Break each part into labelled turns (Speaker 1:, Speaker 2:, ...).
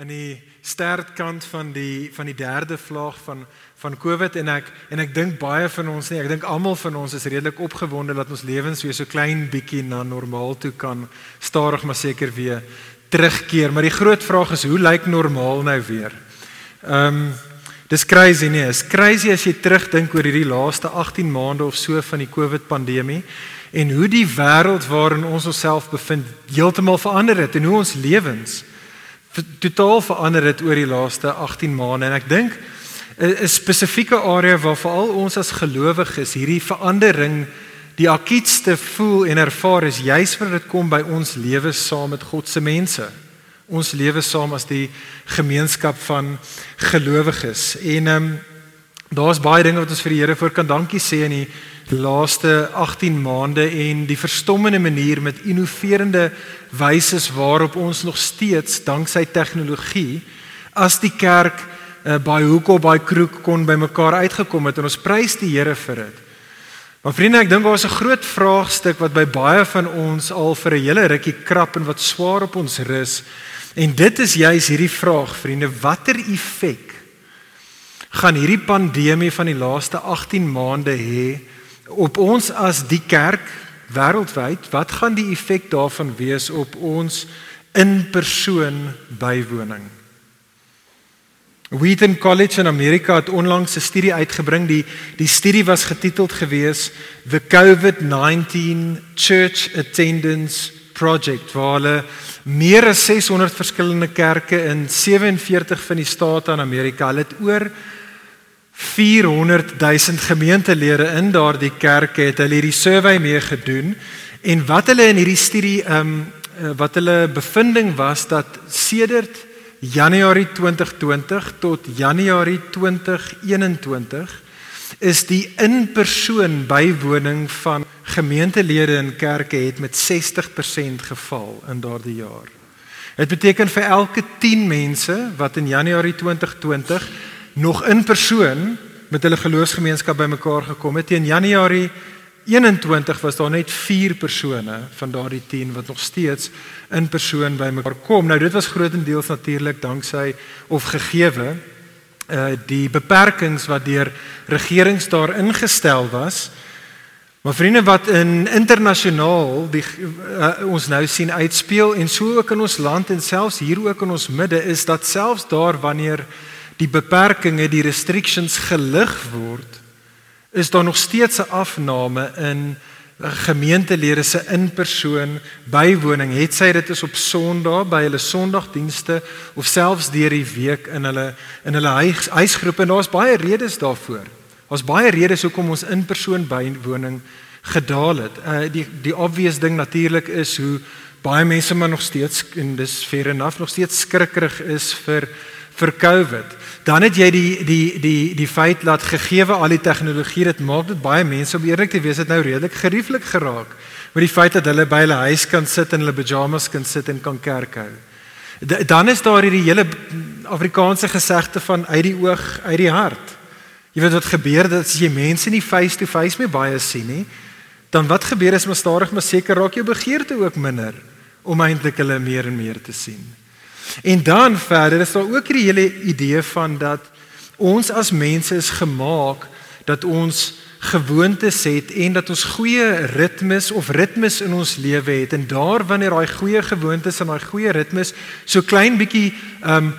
Speaker 1: in die stertkant van die van die derde vlaag van van Covid en ek en ek dink baie van ons nie, ek dink almal van ons is redelik opgewonde dat ons lewens weer so klein bietjie na normaal toe kan stadig maar seker weer terugkeer. Maar die groot vraag is hoe lyk normaal nou weer? Ehm um, dis crazy nie. Is crazy as jy terugdink oor hierdie laaste 18 maande of so van die Covid pandemie en hoe die wêreld waarin ons onsself bevind heeltemal verander het en hoe ons lewens totaal verander het oor die laaste 18 maande en ek dink 'n spesifieke area waar veral ons as gelowiges hierdie verandering die akutste voel en ervaar is juis wanneer dit kom by ons lewe saam met God se mense. Ons lewe saam as die gemeenskap van gelowiges. En ehm um, daar's baie dinge wat ons vir die Here voor kan dankie sê in die laaste 18 maande en die verstommende manier met innoverende wyse waarop ons nog steeds danksy tegnologie as die kerk uh, by hoek of by kroeg kon bymekaar uitgekom het en ons prys die Here vir dit. Maar vriende, ek dink daar is 'n groot vraagstuk wat by baie van ons al vir 'n hele rukkie krap en wat swaar op ons rus. En dit is juis hierdie vraag, vriende, watter effek gaan hierdie pandemie van die laaste 18 maande hê op ons as die kerk wêreldwyd? Wat gaan die effek daarvan wees op ons in persoon bywoning? Wheaton College in Amerika het onlangs 'n studie uitgebring. Die die studie was getiteld gewees The COVID-19 Church Attendance Project waar hulle meer as 600 verskillende kerke in 47 van die state in Amerika, hulle het oor 400 000 gemeentelede in daardie kerke het hulle hierdie survey mee gedoen en wat hulle in hierdie studie ehm um, wat hulle bevinding was dat sedert Januarie 2020 tot Januarie 2021 is die in-persoon bywoning van gemeentelede in kerke het met 60% geval in daardie jaar. Dit beteken vir elke 10 mense wat in Januarie 2020 nog in persoon met hulle geloofsgemeenskap bymekaar gekom het, teen Januarie 21 was daar net 4 persone van daardie 10 wat nog steeds in persoon by mekaar kom. Nou dit was grootendeels natuurlik danksy of gegeewe uh die beperkings wat deur regerings daar ingestel was. Maar vriende wat in internasionaal die uh, ons nou sien uitspeel en so ook in ons land en selfs hier ook in ons midde is dat selfs daar wanneer die beperkings, die restrictions gelig word is daar nog steeds 'n afname in gemeentelede se in-persoon bywoning. Het sy dit is op Sondag by hulle Sondagdienste of selfs deur die week in hulle in hulle huis, huisgroepe en daar's baie redes daarvoor. Daar's baie redes hoekom ons in-persoon bywoning gedaal het. Uh die die obvious ding natuurlik is hoe baie mense maar nog steeds en dis fair enough nog steeds skrikkerig is vir vir COVID. Dan het jy die die die die feit dat gegeewe al die tegnologie dit maak dit baie mense om eerlik te wees het nou redelik gerieflik geraak met die feit dat hulle by hulle huis kan sit en hulle pyjamas kan sit en kan kerk hou. Dan is daar hierdie hele Afrikaanse gesegde van uit die oog uit die hart. Jy weet wat gebeur dat as jy mense nie face to face meer baie sien nie, dan wat gebeur is maar stadig maar seker raak jou begeerte ook minder om eintlik hulle meer en meer te sien. En dan verder is daar ook hierdie hele idee van dat ons as mense is gemaak dat ons gewoontes het en dat ons goeie ritmes of ritmes in ons lewe het en daar wanneer daai goeie gewoontes en daai goeie ritmes so klein bietjie um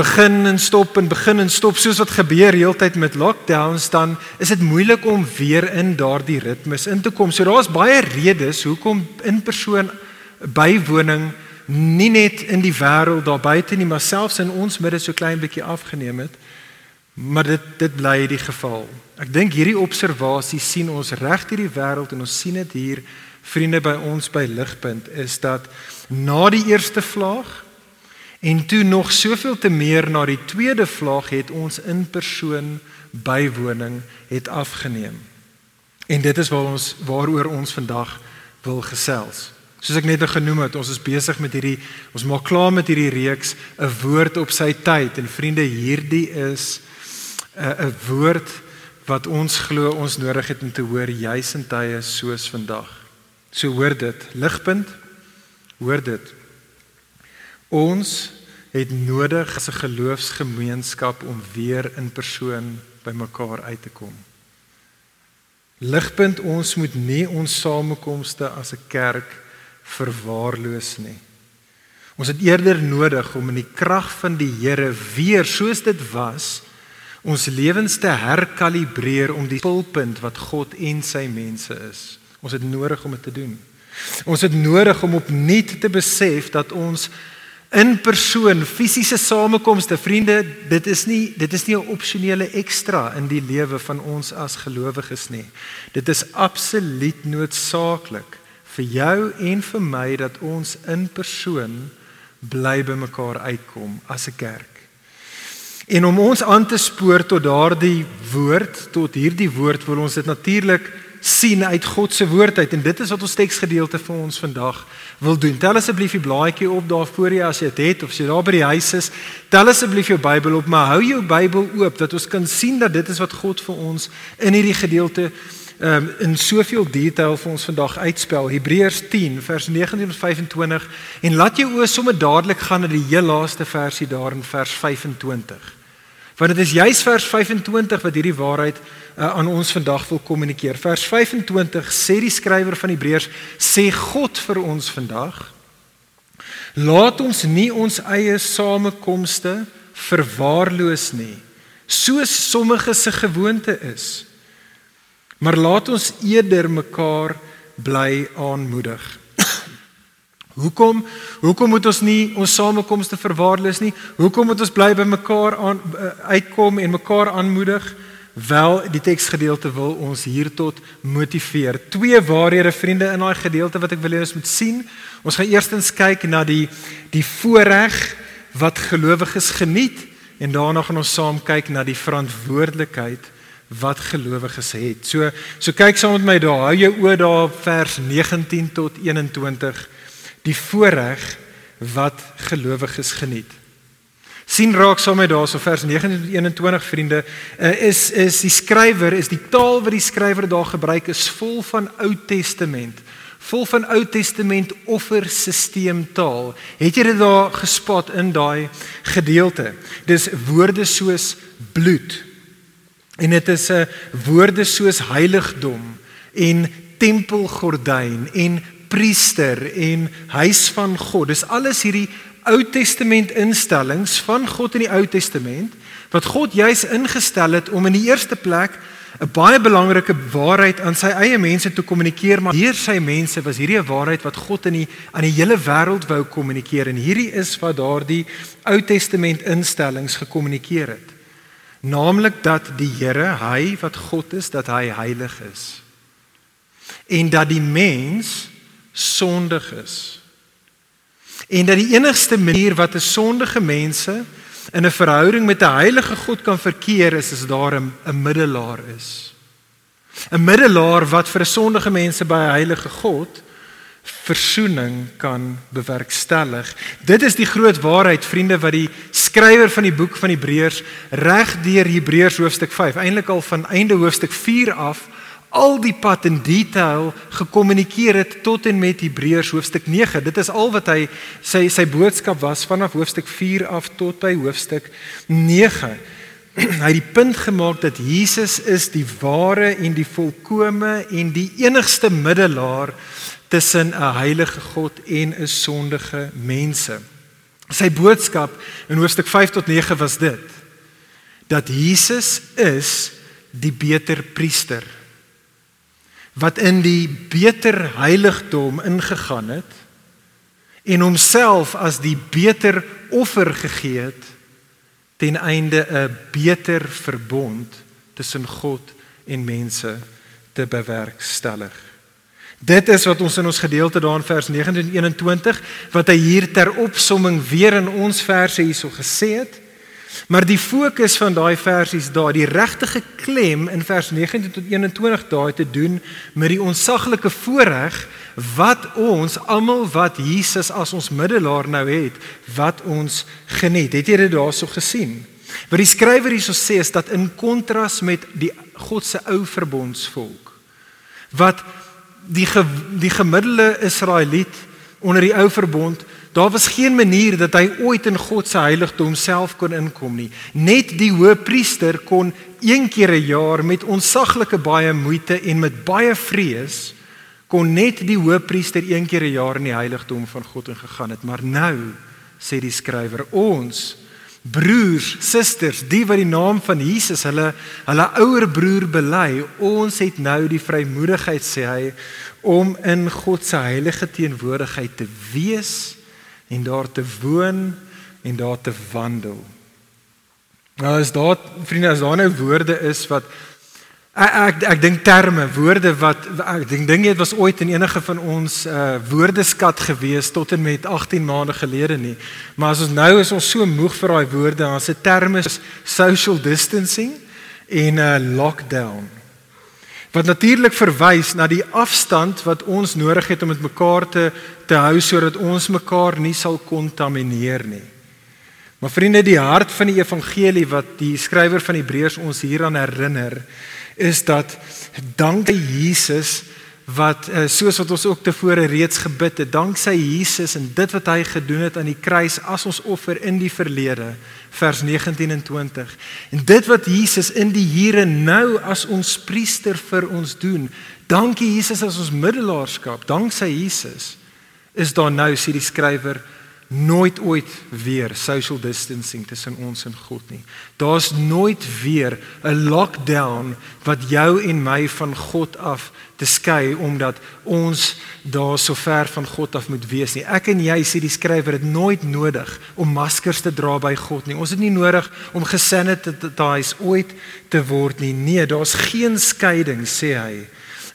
Speaker 1: begin en stop en begin en stop soos wat gebeur heeltyd met lockdowns dan is dit moeilik om weer in daardie ritmes in te kom. So daar's baie redes hoekom in persoon bywoning nie net in die wêreld daar buite nie, maar selfs in ons midde so klein bietjie afgeneem het. Maar dit dit bly die geval. Ek dink hierdie observasie sien ons reg deur die wêreld en ons sien dit hier vriende by ons by Ligpunt is dat na die eerste vlaag en toe nog soveel te meer na die tweede vlaag het ons in persoon bywoning het afgeneem. En dit is waar ons waaroor ons vandag wil gesels. Soos ek net genoem het, ons is besig met hierdie ons maak klaar met hierdie reeks 'n woord op sy tyd en vriende, hierdie is 'n 'n woord wat ons glo ons nodig het om te hoor juis in tye soos vandag. So hoor dit, ligpunt, hoor dit. Ons het nodig as 'n geloofsgemeenskap om weer in persoon by mekaar uit te kom. Ligpunt ons moet nie ons samekomste as 'n kerk verwaarloos nie. Ons het eerder nodig om in die krag van die Here weer soos dit was ons lewens te herkalibreer om die pulpunt wat God en sy mense is. Ons het nodig om dit te doen. Ons het nodig om opnuut te besef dat ons in persoon fisiese samekomste vriende dit is nie dit is nie 'n opsionele ekstra in die lewe van ons as gelowiges nie dit is absoluut noodsaaklik vir jou en vir my dat ons in persoon bly by mekaar uitkom as 'n kerk en om ons aan te spoor tot daardie woord tot hierdie woord wil ons dit natuurlik sien uit God se woord uit en dit is wat ons teksgedeelte vir ons vandag wil doen. Tel asseblief die blaadjie op daar voor jou as jy dit het of as jy daar by die huis is. Tel asseblief jou Bybel op, maar hou jou Bybel oop dat ons kan sien dat dit is wat God vir ons in hierdie gedeelte um, in soveel detail vir ons vandag uitspel. Hebreërs 10 vers 19 tot 25 en laat jou oë sommer dadelik gaan na die heel laaste versie daar in vers 25. Want dit is juis vers 25 wat hierdie waarheid uh, aan ons vandag wil kommunikeer. Vers 25 sê die skrywer van Hebreërs sê God vir ons vandag laat ons nie ons eie samekomste verwaarloos nie soos sommige se gewoonte is maar laat ons eerder mekaar bly aanmoedig Hoekom hoekom moet ons nie ons samekomste verwaarloos nie? Hoekom moet ons bly by mekaar aan eh, uitkom en mekaar aanmoedig? Wel, die teksgedeelte wil ons hier tot motiveer. Twee waarhede vriende in daai gedeelte wat ek wil hê ons moet sien. Ons gaan eerstens kyk na die die voorreg wat gelowiges geniet en daarna gaan ons saam kyk na die verantwoordelikheid wat gelowiges het. So so kyk saam met my daar. Hou jou oë daar vers 19 tot 21 die voorreg wat gelowiges geniet. sien raak saam met daarso vers 1921 vriende uh, is is die skrywer is die taal wat die skrywer daar gebruik is vol van Ou Testament vol van Ou Testament offersisteem taal het jy dit daar gespot in daai gedeelte dis woorde soos bloed en dit is 'n woorde soos heiligdom en tempelgordyn en priester en huis van God. Dis alles hierdie Ou Testament instellings van God in die Ou Testament wat God juis ingestel het om in die eerste plek 'n baie belangrike waarheid aan sy eie mense te kommunikeer, maar hier sy mense was hierdie 'n waarheid wat God in die aan die hele wêreld wou kommunikeer en hierdie is wat daardie Ou Testament instellings gekommunikeer het. Naamlik dat die Here, hy wat God is, dat hy heilig is. En dat die mens sondig is. En dat die enigste manier wat 'n sondige mense in 'n verhouding met 'n heilige God kan verkeer is as daar 'n middelaar is. 'n Middelaar wat vir 'n sondige mense by 'n heilige God versoening kan bewerkstellig. Dit is die groot waarheid vriende wat die skrywer van die boek van Hebreërs reg deur Hebreërs hoofstuk 5, eintlik al van einde hoofstuk 4 af al die pad in detail gekommunikeer het tot en met Hebreërs hoofstuk 9. Dit is al wat hy sy sy boodskap was vanaf hoofstuk 4 af tot by hoofstuk 9. Hy het die punt gemaak dat Jesus is die ware en die volkomme en die enigste middelaar tussen 'n heilige God en 'n sondige mense. Sy boodskap in hoofstuk 5 tot 9 was dit dat Jesus is die beter priester wat in die beter heiligdom ingegaan het en homself as die beter offer gegee het ten einde 'n beter verbond tussen God en mense te bewerkstellig. Dit is wat ons in ons gedeelte daar in vers 19 en 21 wat hy hier ter opsomming weer in ons verse hierso gesê het Maar die fokus van daai versies daar, die regte klem in vers 19 tot 21 daai te doen met die onsaglike voorreg wat ons almal wat Jesus as ons middelaar nou het, wat ons geniet. Het jy dit daarso gesien? Wat die skrywer hierso sê is dat in kontras met die God se ou verbondsvolk wat die ge, die gemiddelde Israeliet onder die ou verbond Daar was geen manier dat hy ooit in God se heiligdom self kon inkom nie. Net die hoëpriester kon een keer 'n jaar met onsaglike baie moeite en met baie vrees kon net die hoëpriester een keer 'n jaar in die heiligdom van God ingegaan het. Maar nou sê die skrywer ons broers, susters, die wat die naam van Jesus hulle hulle ouer broer bely, ons het nou die vrymoedigheid sê hy om in God se heilige teenwoordigheid te wees en daar te woon en daar te wandel. Nou as daar vriende as daar nou woorde is wat ek ek, ek dink terme, woorde wat ek dink ding dit was ooit in enige van ons uh woordeskat gewees tot en met 18 maande gelede nie. Maar as ons nou is ons so moeg vir daai woorde, dan se terme is social distancing en uh, lockdown wat natuurlik verwys na die afstand wat ons nodig het om met mekaar te te hou sodat ons mekaar nie sal kontamineer nie. Maar vriende, die hart van die evangelie wat die skrywer van Hebreërs ons hieraan herinner, is dat dankie Jesus wat eh, soos wat ons ook tevore reeds gebid het, danksy Jesus en dit wat hy gedoen het aan die kruis as ons offer in die verlede, vers 19 en 20. En dit wat Jesus in die hier en nou as ons priester vir ons doen. Dankie Jesus as ons middelaarskap, danksy Jesus is daar nou sê die skrywer nooit ooit weer social distancing tussen ons en God nie. Daar's nooit weer 'n lockdown wat jou en my van God af te skei omdat ons daar so ver van God af moet wees nie. Ek en jy sê die skrywer het nooit nodig om maskers te dra by God nie. Ons het nie nodig om gesanitiseer ooit te word nie. Nee, daar's geen skeiding sê hy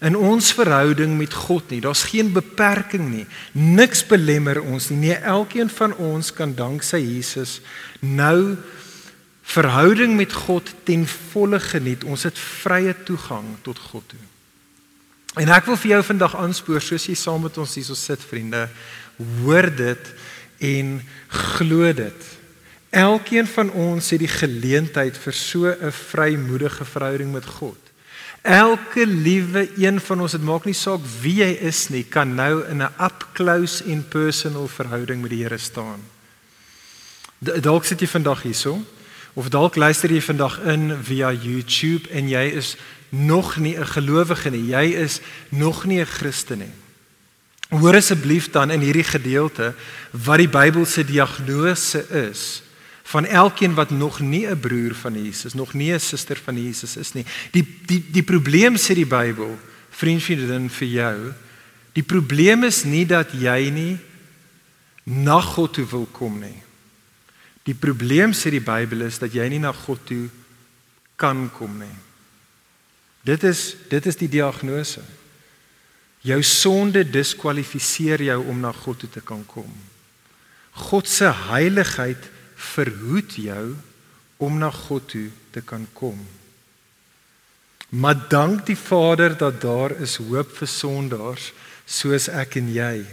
Speaker 1: in ons verhouding met God nie. Daar's geen beperking nie. Niks belemmer ons nie. Nee, elkeen van ons kan danksy Jesus nou verhouding met God ten volle geniet. Ons het vrye toegang tot God toe. En ek wil vir jou vandag aanspoor soos jy saam met ons hierso sit vriende, hoor dit en glo dit. Elkeen van ons het die geleentheid vir so 'n vrymoedige verhouding met God. Elke liewe een van ons, dit maak nie saak wie jy is nie, kan nou in 'n up close and personal verhouding met die Here staan. Dalk sit jy vandag hierso of dalk luister jy vandag in via YouTube en jy is nog nie 'n gelowige nie. Jy is nog nie 'n Christen nie. Hoor asseblief dan in hierdie gedeelte wat die Bybel se diagnose is van elkeen wat nog nie 'n broer van Jesus, nog nie 'n suster van Jesus is nie. Die die die probleem sê die Bybel, vriendin vir jou, die probleem is nie dat jy nie na God toe wil kom nie. Die probleem sê die Bybel is dat jy nie na God toe kan kom nie. Dit is dit is die diagnose. Jou sonde diskwalifiseer jou om na God toe te kan kom. God se heiligheid verhoed jou om na God toe te kan kom. Maar dank die Vader dat daar is hoop vir sondaars soos ek en jy.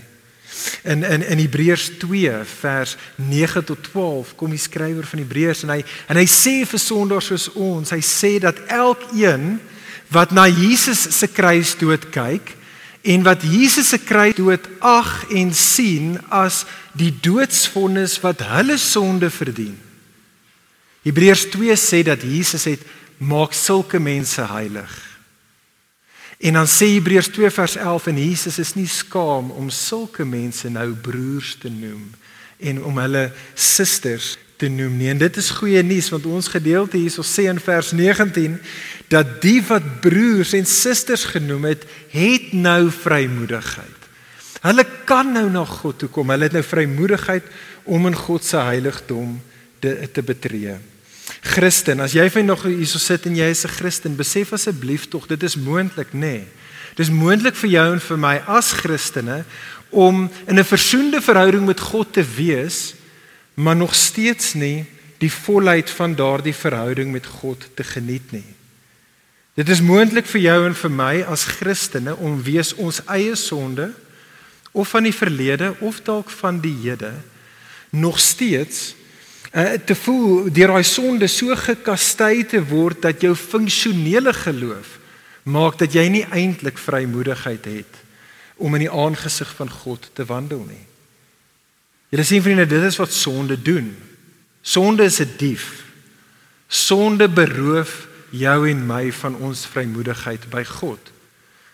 Speaker 1: In in in Hebreërs 2 vers 9 tot 12 kom die skrywer van Hebreërs en hy en hy sê vir sondaars soos ons, hy sê dat elkeen wat na Jesus se kruisdood kyk en wat Jesus se kruisdood ag en sien as die doodsvonnis wat hulle sonde verdien. Hebreërs 2 sê dat Jesus het maak sulke mense heilig. En dan sê Hebreërs 2 vers 11 en Jesus is nie skaam om sulke mense nou broers te noem en om hulle susters te noem nie. En dit is goeie nuus want ons gedeelte hierso sê in vers 19 dat die wat broers en susters genoem het, het nou vrymoedigheid. Hulle kan nou na God toe kom. Hulle het nou vrymoedigheid om in God se heiligdom te, te betree. Christen, as jy vir nog hierso sit en jy is 'n Christen, besef asseblief tog dit is moontlik, nê? Nee. Dis moontlik vir jou en vir my as Christene om in 'n versoende verhouding met God te wees, maar nog steeds nie die volheid van daardie verhouding met God te geniet nie. Dit is moontlik vir jou en vir my as Christene om wees ons eie sonde of van die verlede of dalk van die hede nog steeds uh, te voel deur daai sonde so gekastei te word dat jou funksionele geloof maak dat jy nie eintlik vrymoedigheid het om in die aangesig van God te wandel nie. Julle sien vriende, dit is wat sonde doen. Sonde is 'n dief. Sonde beroof jou en my van ons vrymoedigheid by God.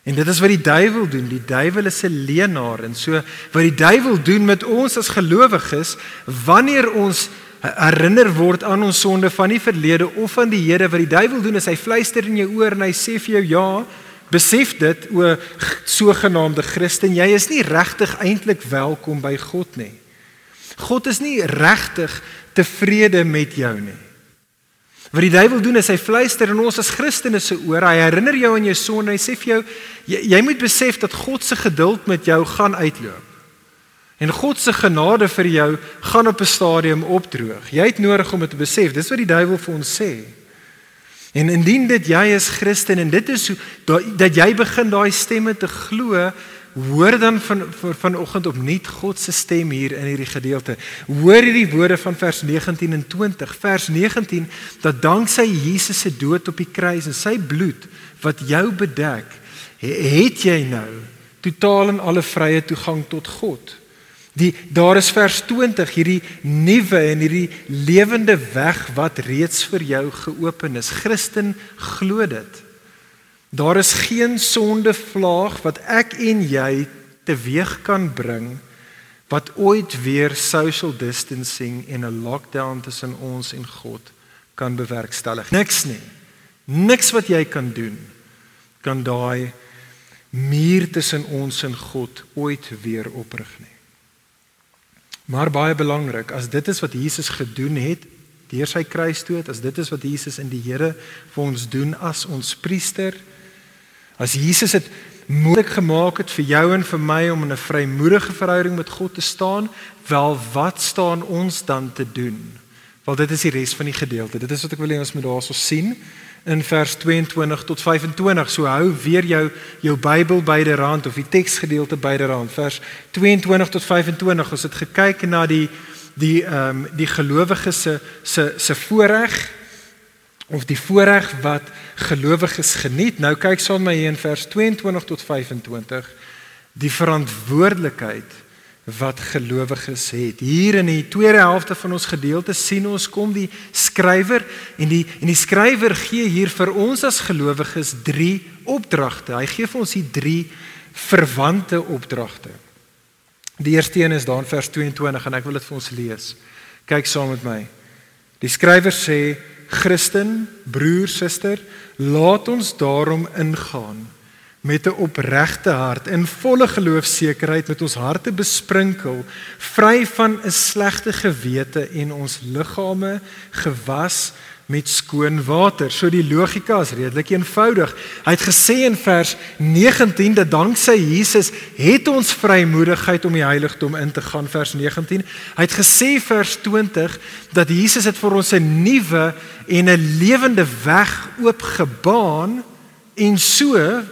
Speaker 1: En dit is wat die duiwel doen. Die duiwel is 'n leenaar. En so wat die duiwel doen met ons as gelowiges wanneer ons herinner word aan ons sonde van die verlede of van die hede wat die duiwel doen is hy fluister in jou oor en hy sê vir jou ja besef dit o sogenaamde Christen jy is nie regtig eintlik welkom by God nie. God is nie regtig tevrede met jou nie wat die duiwel doen is hy fluister in ons as Christene se oor hy herinner jou aan jou sonde hy sê vir jou jy, jy moet besef dat God se geduld met jou gaan uitloop En God se genade vir jou gaan op 'n stadium opdroog. Jy het nodig om dit te besef. Dis wat die duiwel vir ons sê. En indien dit jy is Christen en dit is so dat jy begin daai stemme te glo, hoor dan van vanoggend opnuut God se stem hier in hierdie gedeelte. Hoor hierdie woorde van vers 19 en 20. Vers 19 dat danksy Jesus se dood op die kruis en sy bloed wat jou bedek, het jy nou totaal en alle vrye toegang tot God. Die daar is vers 20 hierdie nuwe en hierdie lewende weg wat reeds vir jou geopen is. Christen glo dit. Daar is geen sonde vlaag wat ek en jy teweeg kan bring wat ooit weer social distancing en 'n lockdown tussen ons en God kan bewerkstellig. Niks nie. Niks wat jy kan doen kan daai muur tussen ons en God ooit weer oprig nie. Maar baie belangrik, as dit is wat Jesus gedoen het deur sy kruisdood, as dit is wat Jesus in die Here vir ons doen as ons priester, as Jesus dit moontlik gemaak het vir jou en vir my om in 'n vrymoedige verhouding met God te staan, wel wat staan ons dan te doen? Wel dit is die res van die gedeelte. Dit is wat ek wil hê ons moet daarso sien in vers 22 tot 25. So hou weer jou jou Bybel byderhand of die teksgedeelte byderhand. Vers 22 tot 25. Ons het gekyk na die die ehm um, die gelowiges se se se voorreg of die voorreg wat gelowiges geniet. Nou kyk saam met my hier in vers 22 tot 25 die verantwoordelikheid wat gelowiges het. Hier in die tweede helfte van ons gedeelte sien ons kom die skrywer en die en die skrywer gee hier vir ons as gelowiges 3 opdragte. Hy gee vir ons hier 3 verwante opdragte. Die eerste een is daar in vers 22 en ek wil dit vir ons lees. Kyk saam met my. Die skrywer sê: Christen, broer, suster, laat ons daarom ingaan met 'n opregte hart in volle geloofsekerheid met ons harte besprinkel vry van 'n slegte gewete en ons liggame gewas met skoon water. So die logika is redelik eenvoudig. Hy het gesê in vers 19 dat danksy Jesus het ons vrymoedigheid om die heiligdom in te gaan vers 19. Hy het gesê vers 20 dat Jesus het vir ons 'n nuwe en 'n lewende weg oopgebaan en so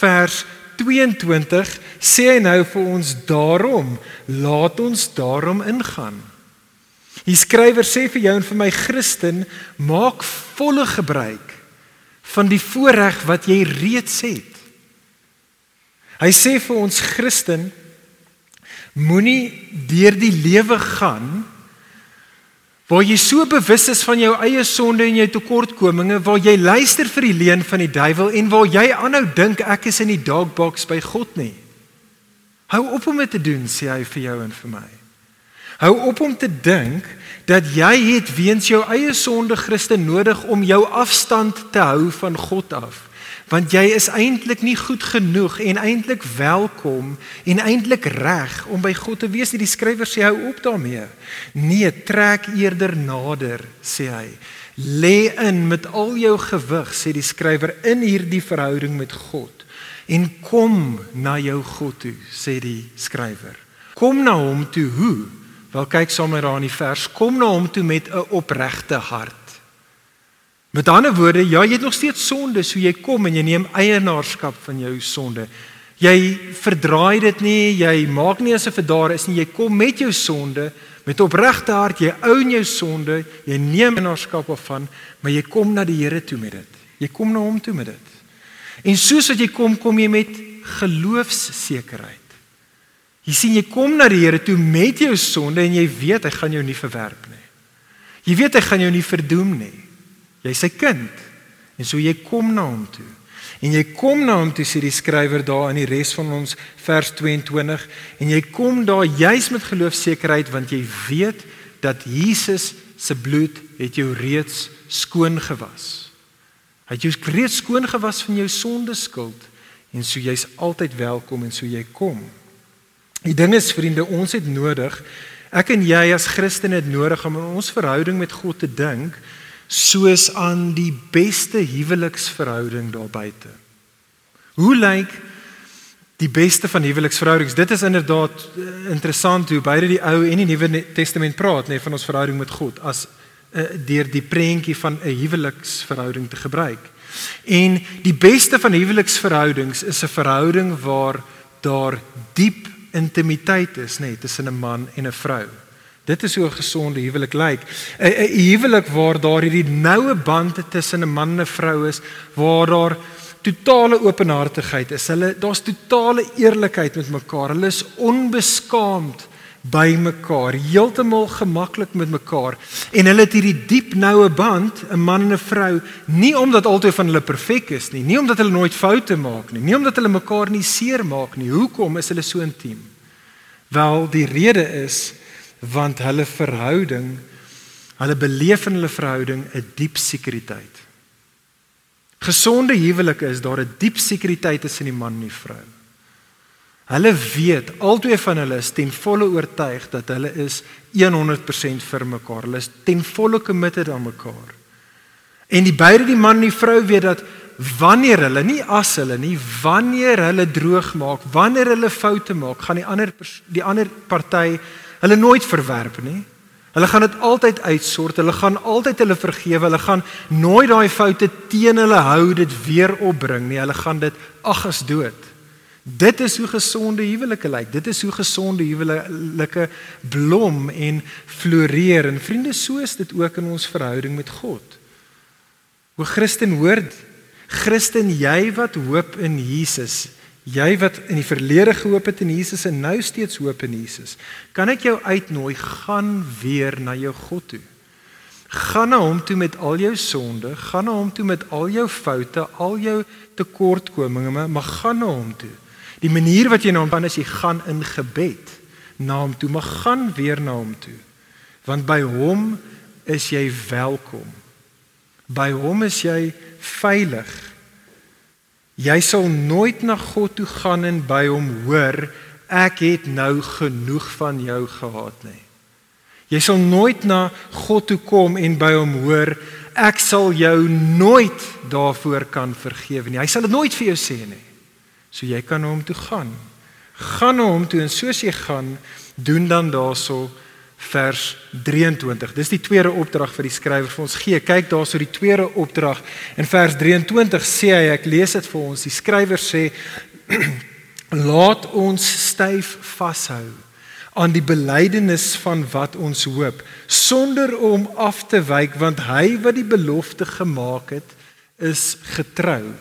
Speaker 1: vers 22 sê hy nou vir ons daarom laat ons daarom ingaan. Die skrywer sê vir jou en vir my Christen maak volle gebruik van die voorreg wat jy reeds het. Hy sê vir ons Christen moenie deur die lewe gaan Waar jy so bewus is van jou eie sonde en jou tekortkominge, waar jy luister vir die leuen van die duiwel en waar jy aanhou dink ek is in die dog box by God nie. Hou op om dit te doen, sê hy vir jou en vir my. Hou op om te dink dat jy het weens jou eie sonde Christus nodig om jou afstand te hou van God af. Want jy is eintlik nie goed genoeg en eintlik welkom en eintlik reg om by God te wees. Die skrywer sê hou op daarmee. Nee trek eerder nader sê hy. Lê in met al jou gewig sê die skrywer in hierdie verhouding met God en kom na jou God toe sê die skrywer. Kom na hom toe. Hoe Wel kyk saam met daar in die vers, kom na hom toe met 'n opregte hart. Met ander woorde, ja, jy het nog steeds sonde, so jy kom en jy neem eienaarskap van jou sonde. Jy verdraai dit nie, jy maak nie asof dit daar is nie. Jy kom met jou sonde met opregte hart, jy own jou sonde, jy neem eienaarskap daarvan, maar jy kom na die Here toe met dit. Jy kom na hom toe met dit. En soos wat jy kom, kom jy met geloofssekerheid. Jy sien jy kom na die Here toe met jou sonde en jy weet hy gaan jou nie verwerp nie. Jy weet hy gaan jou nie verdoem nie. Jy's sy kind. En so jy kom na hom toe. En jy kom na hom toe sê die skrywer daar in die res van ons vers 22 en jy kom daar juis met geloofsekerheid want jy weet dat Jesus se bloed het jou reeds skoon gewas. Hy het jou reeds skoon gewas van jou sonde skuld en so jy's altyd welkom en so jy kom. Die ding is vriende, ons het nodig, ek en jy as Christene het nodig om in ons verhouding met God te dink soos aan die beste huweliksverhouding daar buite. Hoe lyk die beste van huweliksverhoudings? Dit is inderdaad uh, interessant hoe beide die Ou en die Nuwe Testament praat, nê, nee, van ons verhouding met God as uh, deur die prentjie van 'n huweliksverhouding te gebruik. En die beste van huweliksverhoudings is 'n verhouding waar daar diep intimiteit is, nê, nee, tussen 'n man en 'n vrou. Dit is hoe 'n gesonde huwelik lyk. 'n huwelik waar daar hierdie noue band tussen 'n man en 'n vrou is, waar daar totale openhartigheid is. Hulle daar's totale eerlikheid met mekaar. Hulle is onbeskaamd by mekaar, heeltemal gemaklik met mekaar. En hulle het hierdie diep noue band, 'n man en 'n vrou, nie omdat albei van hulle perfek is nie, nie omdat hulle nooit foute maak nie, nie omdat hulle mekaar nie seermaak nie. Hoekom is hulle so intiem? Wel, die rede is want hulle verhouding, hulle beleef in hulle verhouding 'n diep sekuriteit. Gesonde huwelike is daar 'n diep sekuriteit tussen die man en die vrou. Hulle weet, albei van hulle is ten volle oortuig dat hulle is 100% vir mekaar. Hulle is ten volle committed aan mekaar. En die beide die man en die vrou weet dat wanneer hulle nie as hulle nie, wanneer hulle droog maak, wanneer hulle foute maak, gaan die ander die ander party hulle nooit verwerp nie. Hulle gaan dit altyd uitsort. Hulle gaan altyd hulle vergewe. Hulle gaan nooit daai foute teen hulle hou dit weer opbring nie. Hulle gaan dit ag as dood. Dit is hoe gesonde huwelike lyk. Dit is hoe gesonde huwelike blom en floreer. En vriende, so is dit ook in ons verhouding met God. O Christen, hoor, Christen, jy wat hoop in Jesus, jy wat in die verlede gehoop het in Jesus en nou steeds hoop in Jesus, kan ek jou uitnooi gaan weer na jou God toe. Gaan na hom toe met al jou sonde, gaan na hom toe met al jou foute, al jou tekortkominge, maar gaan na hom toe. Die manier wat jy na hom gaan is jy gaan in gebed na hom toe, maar gaan weer na hom toe. Want by hom is jy welkom. By hom is jy veilig. Jy sal nooit na God toe gaan en by hom hoor ek het nou genoeg van jou gehad nie. Jy sal nooit na God toe kom en by hom hoor ek sal jou nooit daarvoor kan vergewe nie. Hy sal dit nooit vir jou sê nie. So jy kan na hom toe gaan. Gaan na hom toe en soos jy gaan, doen dan daarso vers 23. Dis die tweede opdrag vir die skrywer vir ons gee. Kyk daarso die tweede opdrag. In vers 23 sê hy, ek lees dit vir ons. Die skrywer sê laat ons styf vashou aan die belydenis van wat ons hoop sonder om af te wyk want hy wat die belofte gemaak het is getrou.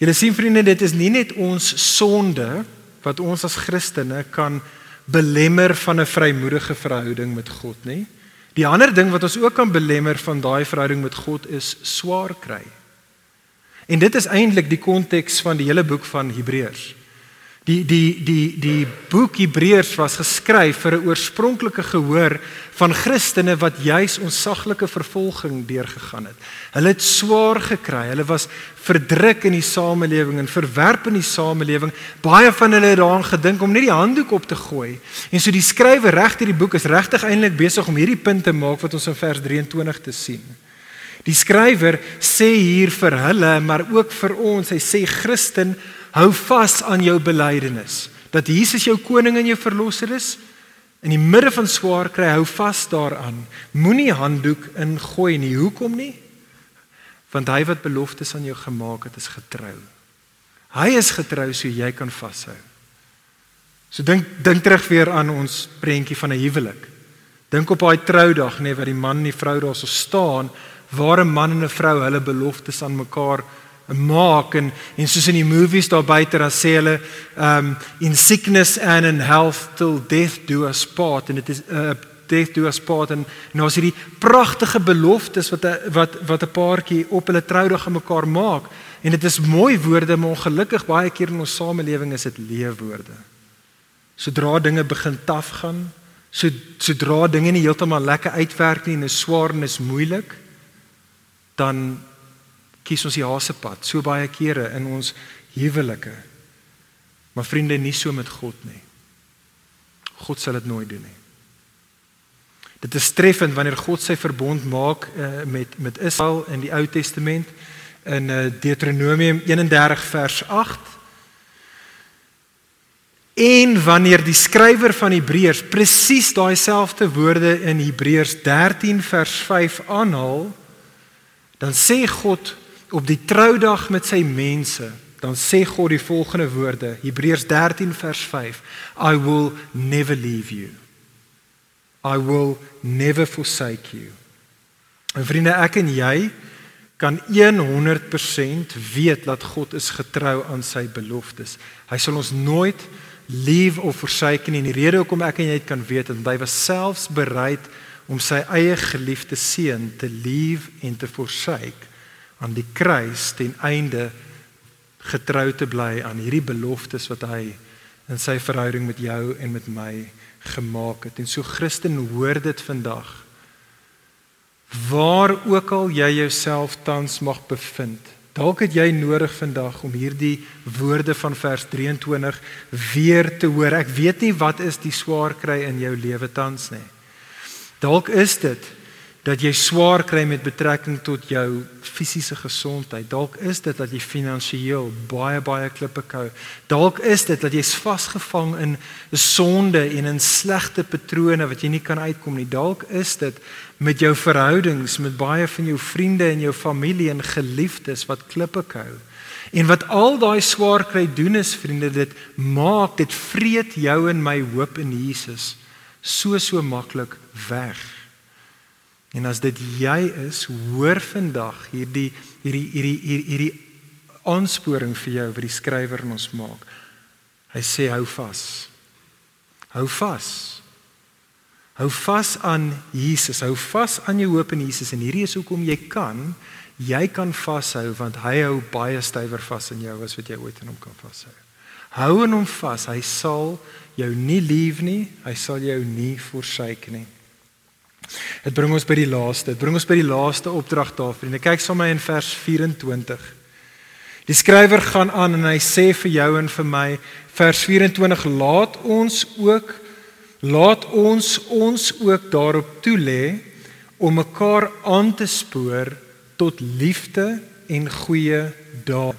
Speaker 1: Julle sien vriende, dit is nie net ons sonde wat ons as Christene kan belemmer van 'n vrymoedige verhouding met God nie. Die ander ding wat ons ook kan belemmer van daai verhouding met God is swaar kry. En dit is eintlik die konteks van die hele boek van Hebreërs. Die die die die boek Hebreërs was geskryf vir 'n oorspronklike gehoor van Christene wat juis onsaglike vervolging deurgegaan het. Hulle het swaar gekry. Hulle was verdruk in die samelewing en verwerp in die samelewing. Baie van hulle het daaraan gedink om net die handdoek op te gooi. En so die skrywer regter die boek is regtig eintlik besig om hierdie punt te maak wat ons in vers 23 te sien. Die skrywer sê hier vir hulle, maar ook vir ons, hy sê Christen Hou vas aan jou belydenis dat Jesus jou koning en jou verlosser is. In die midde van swaar kry hou vas daaraan. Moenie handdoek ingooi nie. Hoekom nie? Want hy wat beloftes aan jou gemaak het, is getrou. Hy is getrou so jy kan vashou. So dink dink terug weer aan ons prentjie van 'n huwelik. Dink op daai troudag nê nee, wat die man en die vrou daar so staan, waar 'n man en 'n vrou hulle beloftes aan mekaar maak en en soos in die movies daar buite dan sê hulle um in sickness and in health till death do us part. En dit is uh, death do us part. En nou as hierdie pragtige beloftes wat wat wat 'n paartjie op hulle troudag aan mekaar maak. En dit is mooi woorde maar ongelukkig baie keer in ons samelewing is dit leefwoorde sodra dinge begin taaf gaan so sodra dinge nie heeltemal lekker uitwerk nie en is swaar en is moeilik dan kies ons die haasepad so baie kere in ons huwelike. Maar vriende, nie so met God nie. God sal dit nooit doen nie. Dit is treffend wanneer God sy verbond maak uh, met met Israel in die Ou Testament in uh, Deuteronomium 31 vers 8. En wanneer die skrywer van Hebreërs presies daai selfde woorde in Hebreërs 13 vers 5 aanhaal, dan sê God op die troudag met sy mense, dan sê God die volgende woorde, Hebreërs 13 vers 5, I will never leave you. I will never forsake you. En vriende, ek en jy kan 100% weet dat God is getrou aan sy beloftes. Hy sal ons nooit leave of forsake nie. Die rede hoekom ek en jy dit kan weet, is hy was selfs bereid om sy eie geliefde seun te leave en te forsake aan die kruis ten einde getrou te bly aan hierdie beloftes wat hy in sy verhouding met jou en met my gemaak het. En so Christen hoor dit vandag. Waar ook al jy jouself tans mag bevind, dalk het jy nodig vandag om hierdie woorde van vers 23 weer te hoor. Ek weet nie wat is die swaar kry in jou lewe tans nie. Dalk is dit dat jy swaar kry met betrekking tot jou fisiese gesondheid. Dalk is dit dat jy finansiëel baie baie klippe kou. Dalk is dit dat jy's vasgevang in sonde en in slegte patrone wat jy nie kan uitkom nie. Dalk is dit met jou verhoudings met baie van jou vriende en jou familie en geliefdes wat klippe kou. En wat al daai swaar kry doen is vriende dit maak dit vreet jou en my hoop in Jesus so so maklik weg. En as dit jy is, hoor vandag hierdie hierdie hierdie hierdie, hierdie aansporing vir jou wat die skrywer ons maak. Hy sê hou vas. Hou vas. Hou vas aan Jesus. Hou vas aan jou hoop in Jesus en hierdie is hoekom jy kan jy kan vashou want hy hou baie stywer vas in jou as wat jy ooit in hom kan vashou. Hou in hom vas. Hy sal jou nie leave nie. Hy sal jou nie forsake nie. Dit bring ons by die laaste. Dit bring ons by die laaste opdrag daar, vriende. Kyk sommer in vers 24. Die skrywer gaan aan en hy sê vir jou en vir my vers 24 laat ons ook laat ons ons ook daarop toelê om mekaar aan te spoor tot liefde en goeie dae.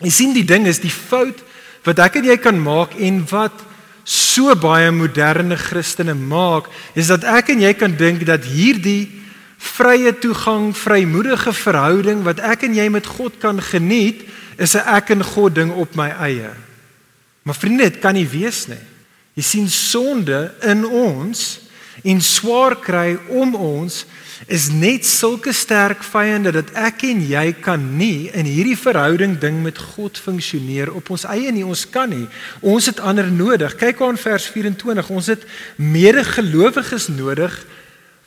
Speaker 1: Jy sien die ding is die fout wat ek en jy kan maak en wat so baie moderne Christene maak, is dat ek en jy kan dink dat hierdie vrye toegang, vrymoedige verhouding wat ek en jy met God kan geniet, is 'n ek en God ding op my eie. Maar vriende, dit kan nie wees nie. Jy sien sonde in ons en swaar kry om ons is net sulke sterk vyande dat ek en jy kan nie in hierdie verhouding ding met God funksioneer op ons eie nie. Ons kan nie. Ons het ander nodig. Kyk aan vers 24. Ons het medegelowiges nodig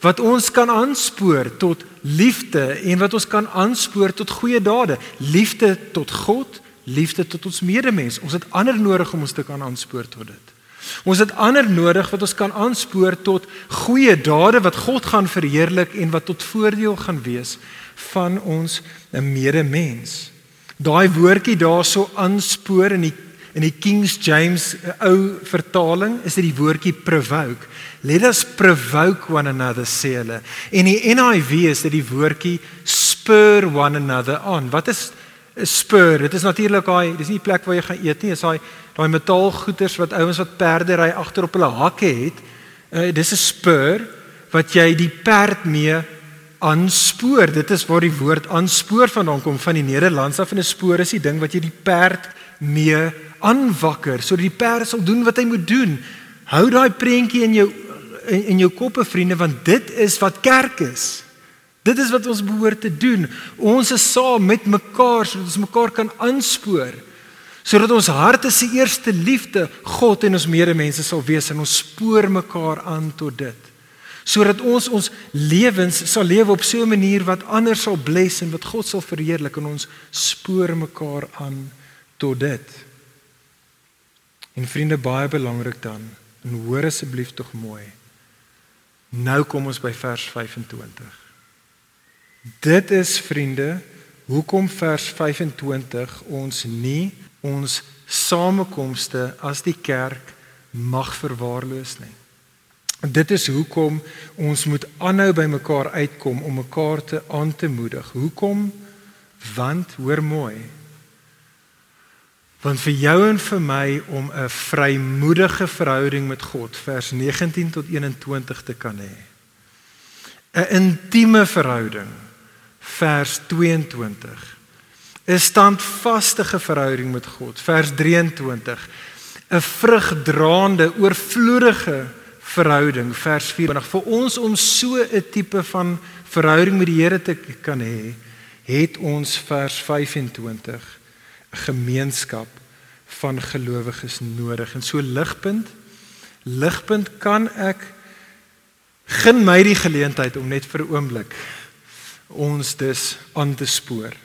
Speaker 1: wat ons kan aanspoor tot liefde en wat ons kan aanspoor tot goeie dade. Liefde tot God, liefde tot ons medemens. Ons het ander nodig om ons te kan aanspoor tot dit. Ons het ander nodig wat ons kan aanspoor tot goeie dade wat God gaan verheerlik en wat tot voordeel gaan wees van ons medemens. Daai woordjie daarso aanspoor in die in die King James eh, ou vertaling is dit die woordjie provoke. Let us provoke one another sê hulle. En die NIV is dit die woordjie spur one another on. Wat is 'n spur. Dit is natuurlik daai, dis nie die plek waar jy gaan eet nie, dis daai daai metaalgoeders wat ouens wat perde ry agter op hulle hakke het. Uh, dis 'n spur wat jy die perd mee aanspoor. Dit is waar die woord aanspoor vandaan kom van die Nederlands af en 'n spoor is die ding wat jy die perd mee aanwakker sodat die perd sal doen wat hy moet doen. Hou daai prentjie in jou in, in jou koppe vriende want dit is wat kerk is. Dit is wat ons behoort te doen. Ons is saam met mekaar sodat ons mekaar kan aanspoor. Sodat ons harte se eerste liefde God en ons medemense sal wees en ons spoor mekaar aan tot dit sodat ons ons lewens sal lewe op so 'n manier wat ander sal bless en wat God sal verheerlik en ons spoor mekaar aan tot dit. En vriende baie belangrik dan, en hoor asseblief tog mooi. Nou kom ons by vers 25. Dit is vriende, hoekom vers 25 ons nie ons samekomste as die kerk mag verwaarloos nie. Dit is hoekom ons moet aanhou by mekaar uitkom om mekaar te aan te moedig. Hoekom? Want hoor mooi. Want vir jou en vir my om 'n vrymoedige verhouding met God, vers 19 tot 21 te kan hê. 'n Intieme verhouding, vers 22. 'n Standvaste verhouding met God, vers 23. 'n Vrugdraande, oorvloedige verhouding. Vers 24 vir ons om so 'n tipe van verhouding met die Here te kan hê het ons vers 25 'n gemeenskap van gelowiges nodig. En so ligpunt ligpunt kan ek gen my die geleentheid om net vir 'n oomblik ons dus aan te spoor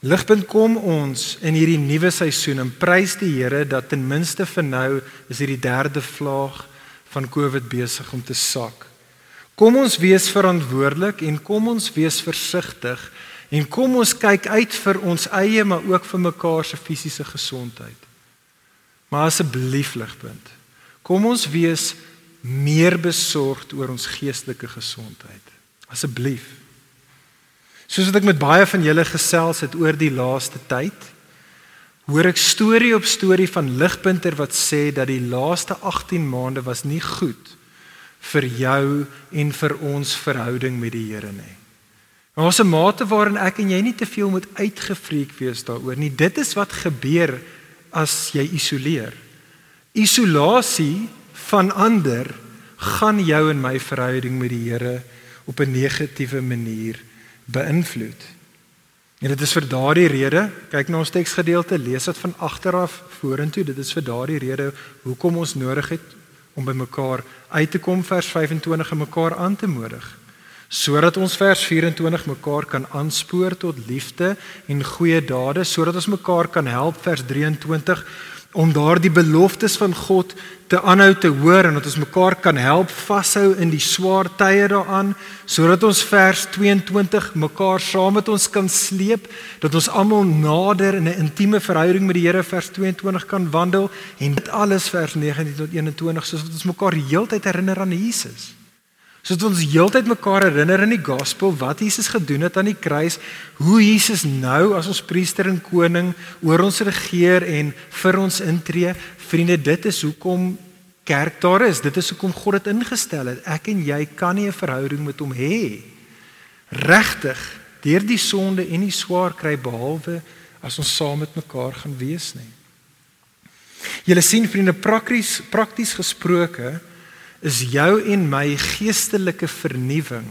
Speaker 1: Ligpunt kom ons in hierdie nuwe seisoen en prys die Here dat ten minste vir nou is hierdie derde vlaag van Covid besig om te sak. Kom ons wees verantwoordelik en kom ons wees versigtig en kom ons kyk uit vir ons eie maar ook vir mekaar se fisiese gesondheid. Maar asseblief ligpunt. Kom ons wees meer besorgd oor ons geestelike gesondheid. Asseblief. Soos wat ek met baie van julle gesels het oor die laaste tyd, hoor ek storie op storie van ligpunter wat sê dat die laaste 18 maande was nie goed vir jou en vir ons verhouding met die Here nie. Daar's 'n mate waarin ek en jy nie te veel moet uitgefreek wees daaroor nie. Dit is wat gebeur as jy isoleer. Isolasie van ander gaan jou en my verhouding met die Here op 'n negatiewe manier beïnvloed. En dit is vir daardie rede, kyk na ons teksgedeelte, lees dit van agter af vorentoe. Dit is vir daardie rede hoekom ons nodig het om by mekaar uit te kom vers 25 en mekaar aan te moedig sodat ons vers 24 mekaar kan aanspoor tot liefde en goeie dade sodat ons mekaar kan help vers 23 om daardie beloftes van God te aanhou te hoor en dat ons mekaar kan help vashou in die swaar tye daaraan sodat ons vers 22 mekaar saam met ons kan sleep dat ons almal nader in 'n intieme verhouding met die Here vers 22 kan wandel en dit alles vers 19 tot 21 sodat ons mekaar heeltyd herinner aan Jesus sodat ons heeltyd mekaar herinner in die gospel wat Jesus gedoen het aan die kruis, hoe Jesus nou as ons priester en koning oor ons regeer en vir ons intree. Vriende, dit is hoekom kerk daar is. Dit is hoekom God dit ingestel het. Ek en jy kan nie 'n verhouding met hom hê regtig deur die sonde en die swaar kry behalwe as ons saam met mekaar gaan wees nie. Julle sien vriende prakties prakties gesproke is jou en my geestelike vernuwing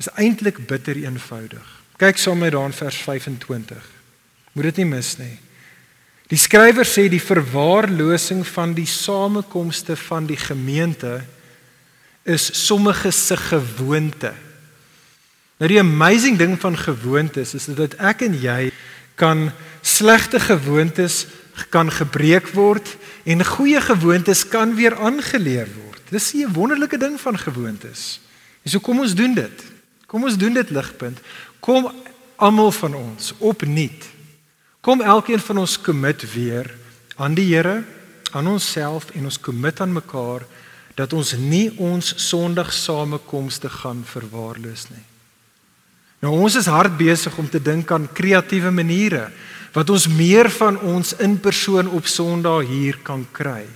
Speaker 1: is eintlik bitter eenvoudig. Kyk saam met daan vers 25. Moet dit nie mis nie. Die skrywer sê die verwaarlosing van die samekomste van die gemeente is sommige se gewoonte. Nou die amazing ding van gewoontes is dat ek en jy kan slegte gewoontes kan gebreek word en goeie gewoontes kan weer aangeleer word. Dis 'n wonderlike ding van gewoontes. En so kom ons doen dit. Kom ons doen dit ligpunt. Kom almal van ons opnuut. Kom elkeen van ons commit weer aan die Here, aan onsself en ons commit aan mekaar dat ons nie ons Sondag samekomste gaan verwaarloos nie. Nou ons is hard besig om te dink aan kreatiewe maniere wat ons meer van ons in persoon op Sondag hier kan kry.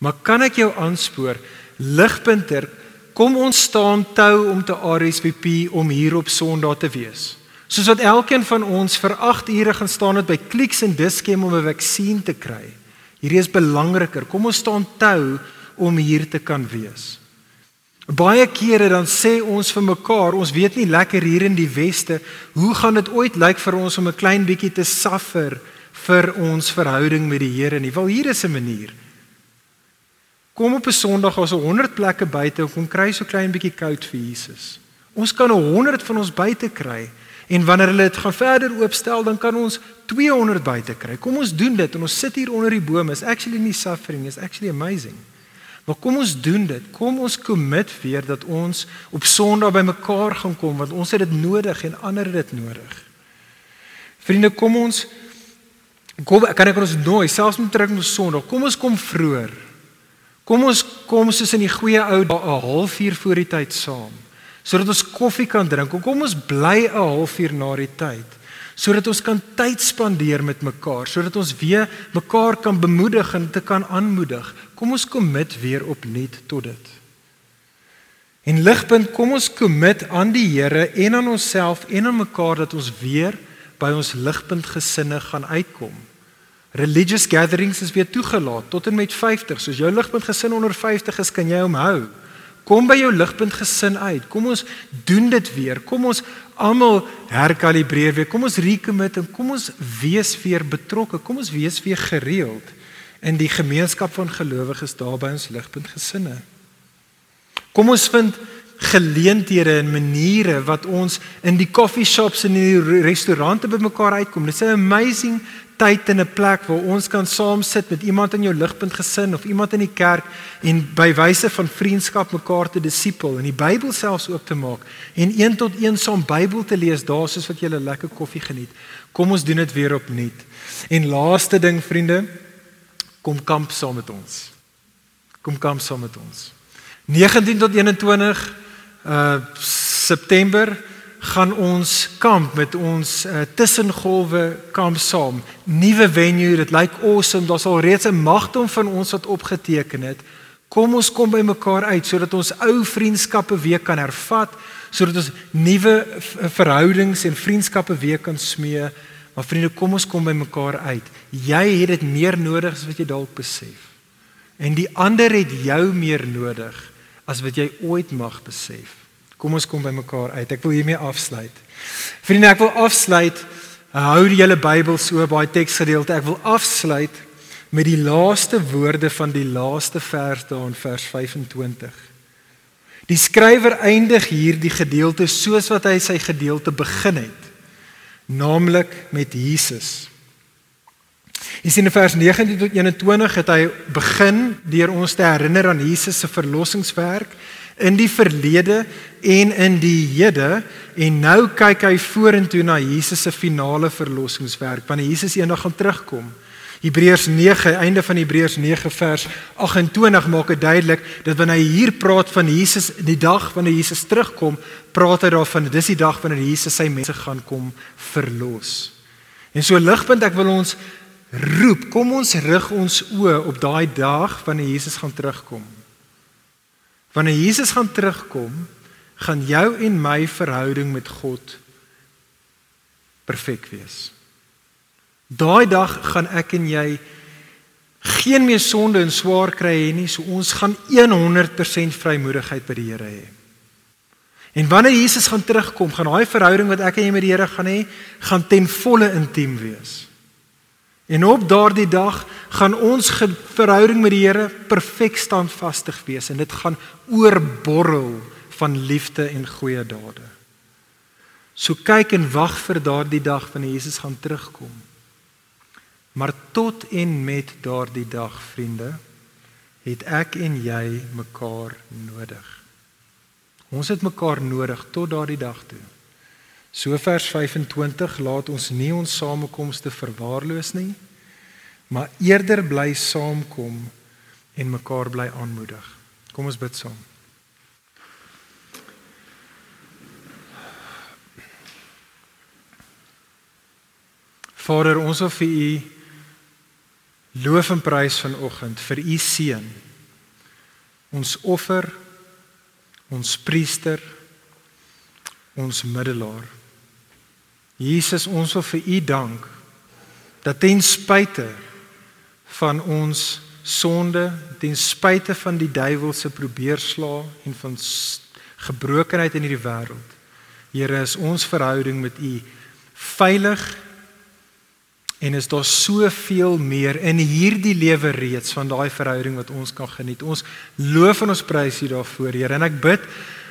Speaker 1: Maar kan ek jou aanspoor, ligpunter, kom ons staan tou om te RSVP om hier op Sondag te wees. Soos wat elkeen van ons vir 8 ure gaan staan het by Clicks en Diskem om 'n vaksin te kry. Hierdie is belangriker. Kom ons staan tou om hier te kan wees. Baie kere dan sê ons vir mekaar, ons weet nie lekker hier in die weste, hoe gaan dit ooit lyk vir ons om 'n klein bietjie te suffer vir ons verhouding met die Here nie. Wel hier is 'n manier. Kom op 'n Sondag as 'n 100 plekke buite en kom kry so klein bietjie koud vir Jesus. Ons kan 'n 100 van ons buite kry en wanneer hulle dit gaan verder oopstel, dan kan ons 200 buite kry. Kom ons doen dit en ons sit hier onder die bome. Is actually nie suffering, is actually amazing. Maar kom ons doen dit. Kom ons commit weer dat ons op Sondag bymekaar gaan kom want ons het dit nodig en ander het dit nodig. Vriende, kom ons kom kan ek ons nooi selfs met terug op Sondag. Kom ons kom vroeër. Kom ons kom soos in die goeie ou 'n halfuur voor die tyd saam sodat ons koffie kan drink. Kom ons bly 'n halfuur na die tyd sodat ons kan tyd spandeer met mekaar, sodat ons weer mekaar kan bemoedig en te kan aanmoedig. Kom ons commit weer opnuut tot dit. En ligpunt, kom ons commit aan die Here en aan onsself en aan mekaar dat ons weer by ons ligpunt gesinne gaan uitkom. Religious gatherings is weer toegelaat tot en met 50. Soos jou ligpunt gesin onder 50 is, kan jy hom hou. Kom by jou ligpunt gesin uit. Kom ons doen dit weer. Kom ons almal herkalibreer weer. Kom ons recommit en kom ons wees weer betrokke. Kom ons wees weer gereeld in die gemeenskap van gelowiges daar by ons ligpunt gesinne. Kom ons vind geleenthede en maniere wat ons in die coffee shops en in die restaurante bymekaar uitkom. Dit is 'n amazing tyd en 'n plek waar ons kan saam sit met iemand in jou ligpunt gesin of iemand in die kerk en by wyse van vriendskap mekaar te disipel en die Bybel selfs oop te maak en een tot een saam Bybel te lees daar soos wat jy 'n lekker koffie geniet. Kom ons doen dit weer opnuut. En laaste ding vriende, kom kamp saam met ons. Kom kamp saam met ons. 19 tot 21 uh September gaan ons kamp met ons uh, tussengolwe kamp saam. Nuwe venue, dit lyk awesome. Daar's al reeds 'n magdom van ons wat opgeteken het. Kom ons kom by mekaar uit sodat ons ou vriendskappe weer kan hervat, sodat ons nuwe verhoudings en vriendskappe weer kan smee. Maar vriende, kom ons kom by mekaar uit. Jy het dit meer nodig as wat jy dalk besef. En die ander het jou meer nodig as wat jy ooit mag besef. Kom ons kom by mekaar uit. Ek wil hiermee afsluit. Vriende, ek wil afsluit. Hou die hele Bybel so baie teksgedeelte. Ek wil afsluit met die laaste woorde van die laaste vers daar in vers 25. Die skrywer eindig hierdie gedeelte soos wat hy sy gedeelte begin het, naamlik met Jesus. Hier sien in vers 19 tot 21 het hy begin deur ons te herinner aan Jesus se verlossingswerk in die verlede en in die hede en nou kyk hy vorentoe na Jesus se finale verlossingswerk wanneer Jesus eendag gaan terugkom. Hebreërs 9 einde van Hebreërs 9 vers 28 maak dit duidelik dat wanneer hy hier praat van Jesus die dag wanneer Jesus terugkom, praat hy daarvan dis die dag wanneer Jesus sy mense gaan kom verlos. En so ligpunt ek wil ons roep, kom ons rig ons oë op daai dag wanneer Jesus gaan terugkom. Wanneer Jesus gaan terugkom, gaan jou en my verhouding met God perfek wees. Daai dag gaan ek en jy geen meer sonde en swaar kry hê nie, so ons gaan 100% vrymoedigheid by die Here hê. En wanneer Jesus gaan terugkom, gaan daai verhouding wat ek en jy met die Here gaan hê, gaan ten volle intiem wees. En op daardie dag gaan ons verhouding met die Here perfek standvastig wees en dit gaan oorborrel van liefde en goeie dade. So kyk en wag vir daardie dag wanneer Jesus gaan terugkom. Maar tot en met daardie dag, vriende, het ek en jy mekaar nodig. Ons het mekaar nodig tot daardie dag toe. So vers 25 laat ons nie ons samekomste verwaarloos nie, maar eerder bly saamkom en mekaar bly aanmoedig. Kom ons bid saam. Vader, ons wil vir U loof en prys vanoggend vir U seun. Ons offer, ons priester, ons middelaar. Jesus, ons wil vir U dank dat ten spyte van ons sonde, ten spyte van die duiwel se probeerslae en van gebrokenheid in hierdie wêreld, Here, is ons verhouding met U veilig en is daar soveel meer in hierdie lewe reeds van daai verhouding wat ons kan geniet. Ons loof en ons prys U daarvoor, Here, en ek bid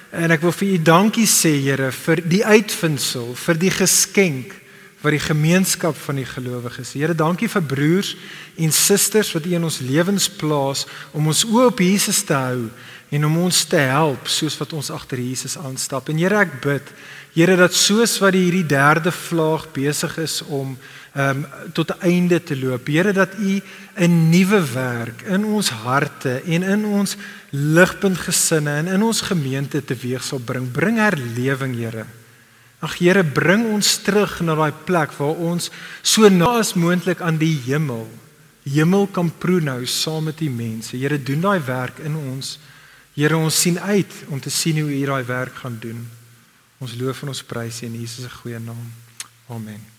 Speaker 1: en ek wil vir U dankie sê, Here, vir die uitvindsel, vir die geskenk wat die gemeenskap van die gelowiges. Here, dankie vir broers en susters wat U in ons lewens plaas om ons oë op Jesus te hou en om ons te help soos wat ons agter Jesus aanstap. En Here, ek bid, Here, dat soos wat hierdie derde vlaag besig is om um, tot 'n einde te loop, Here, dat U 'n nuwe werk in ons harte en in ons ligpunt gesinne en in ons gemeente teweeg sal bring. Bring herlewing, Here. Ag Here, bring ons terug na daai plek waar ons so na as moontlik aan die hemel, hemel kan proe nou saam met die mense. Here, doen daai werk in ons. Here, ons sien uit om te sien hoe U daai werk gaan doen. Ons loof en ons prys U in Jesus se goeie naam. Amen.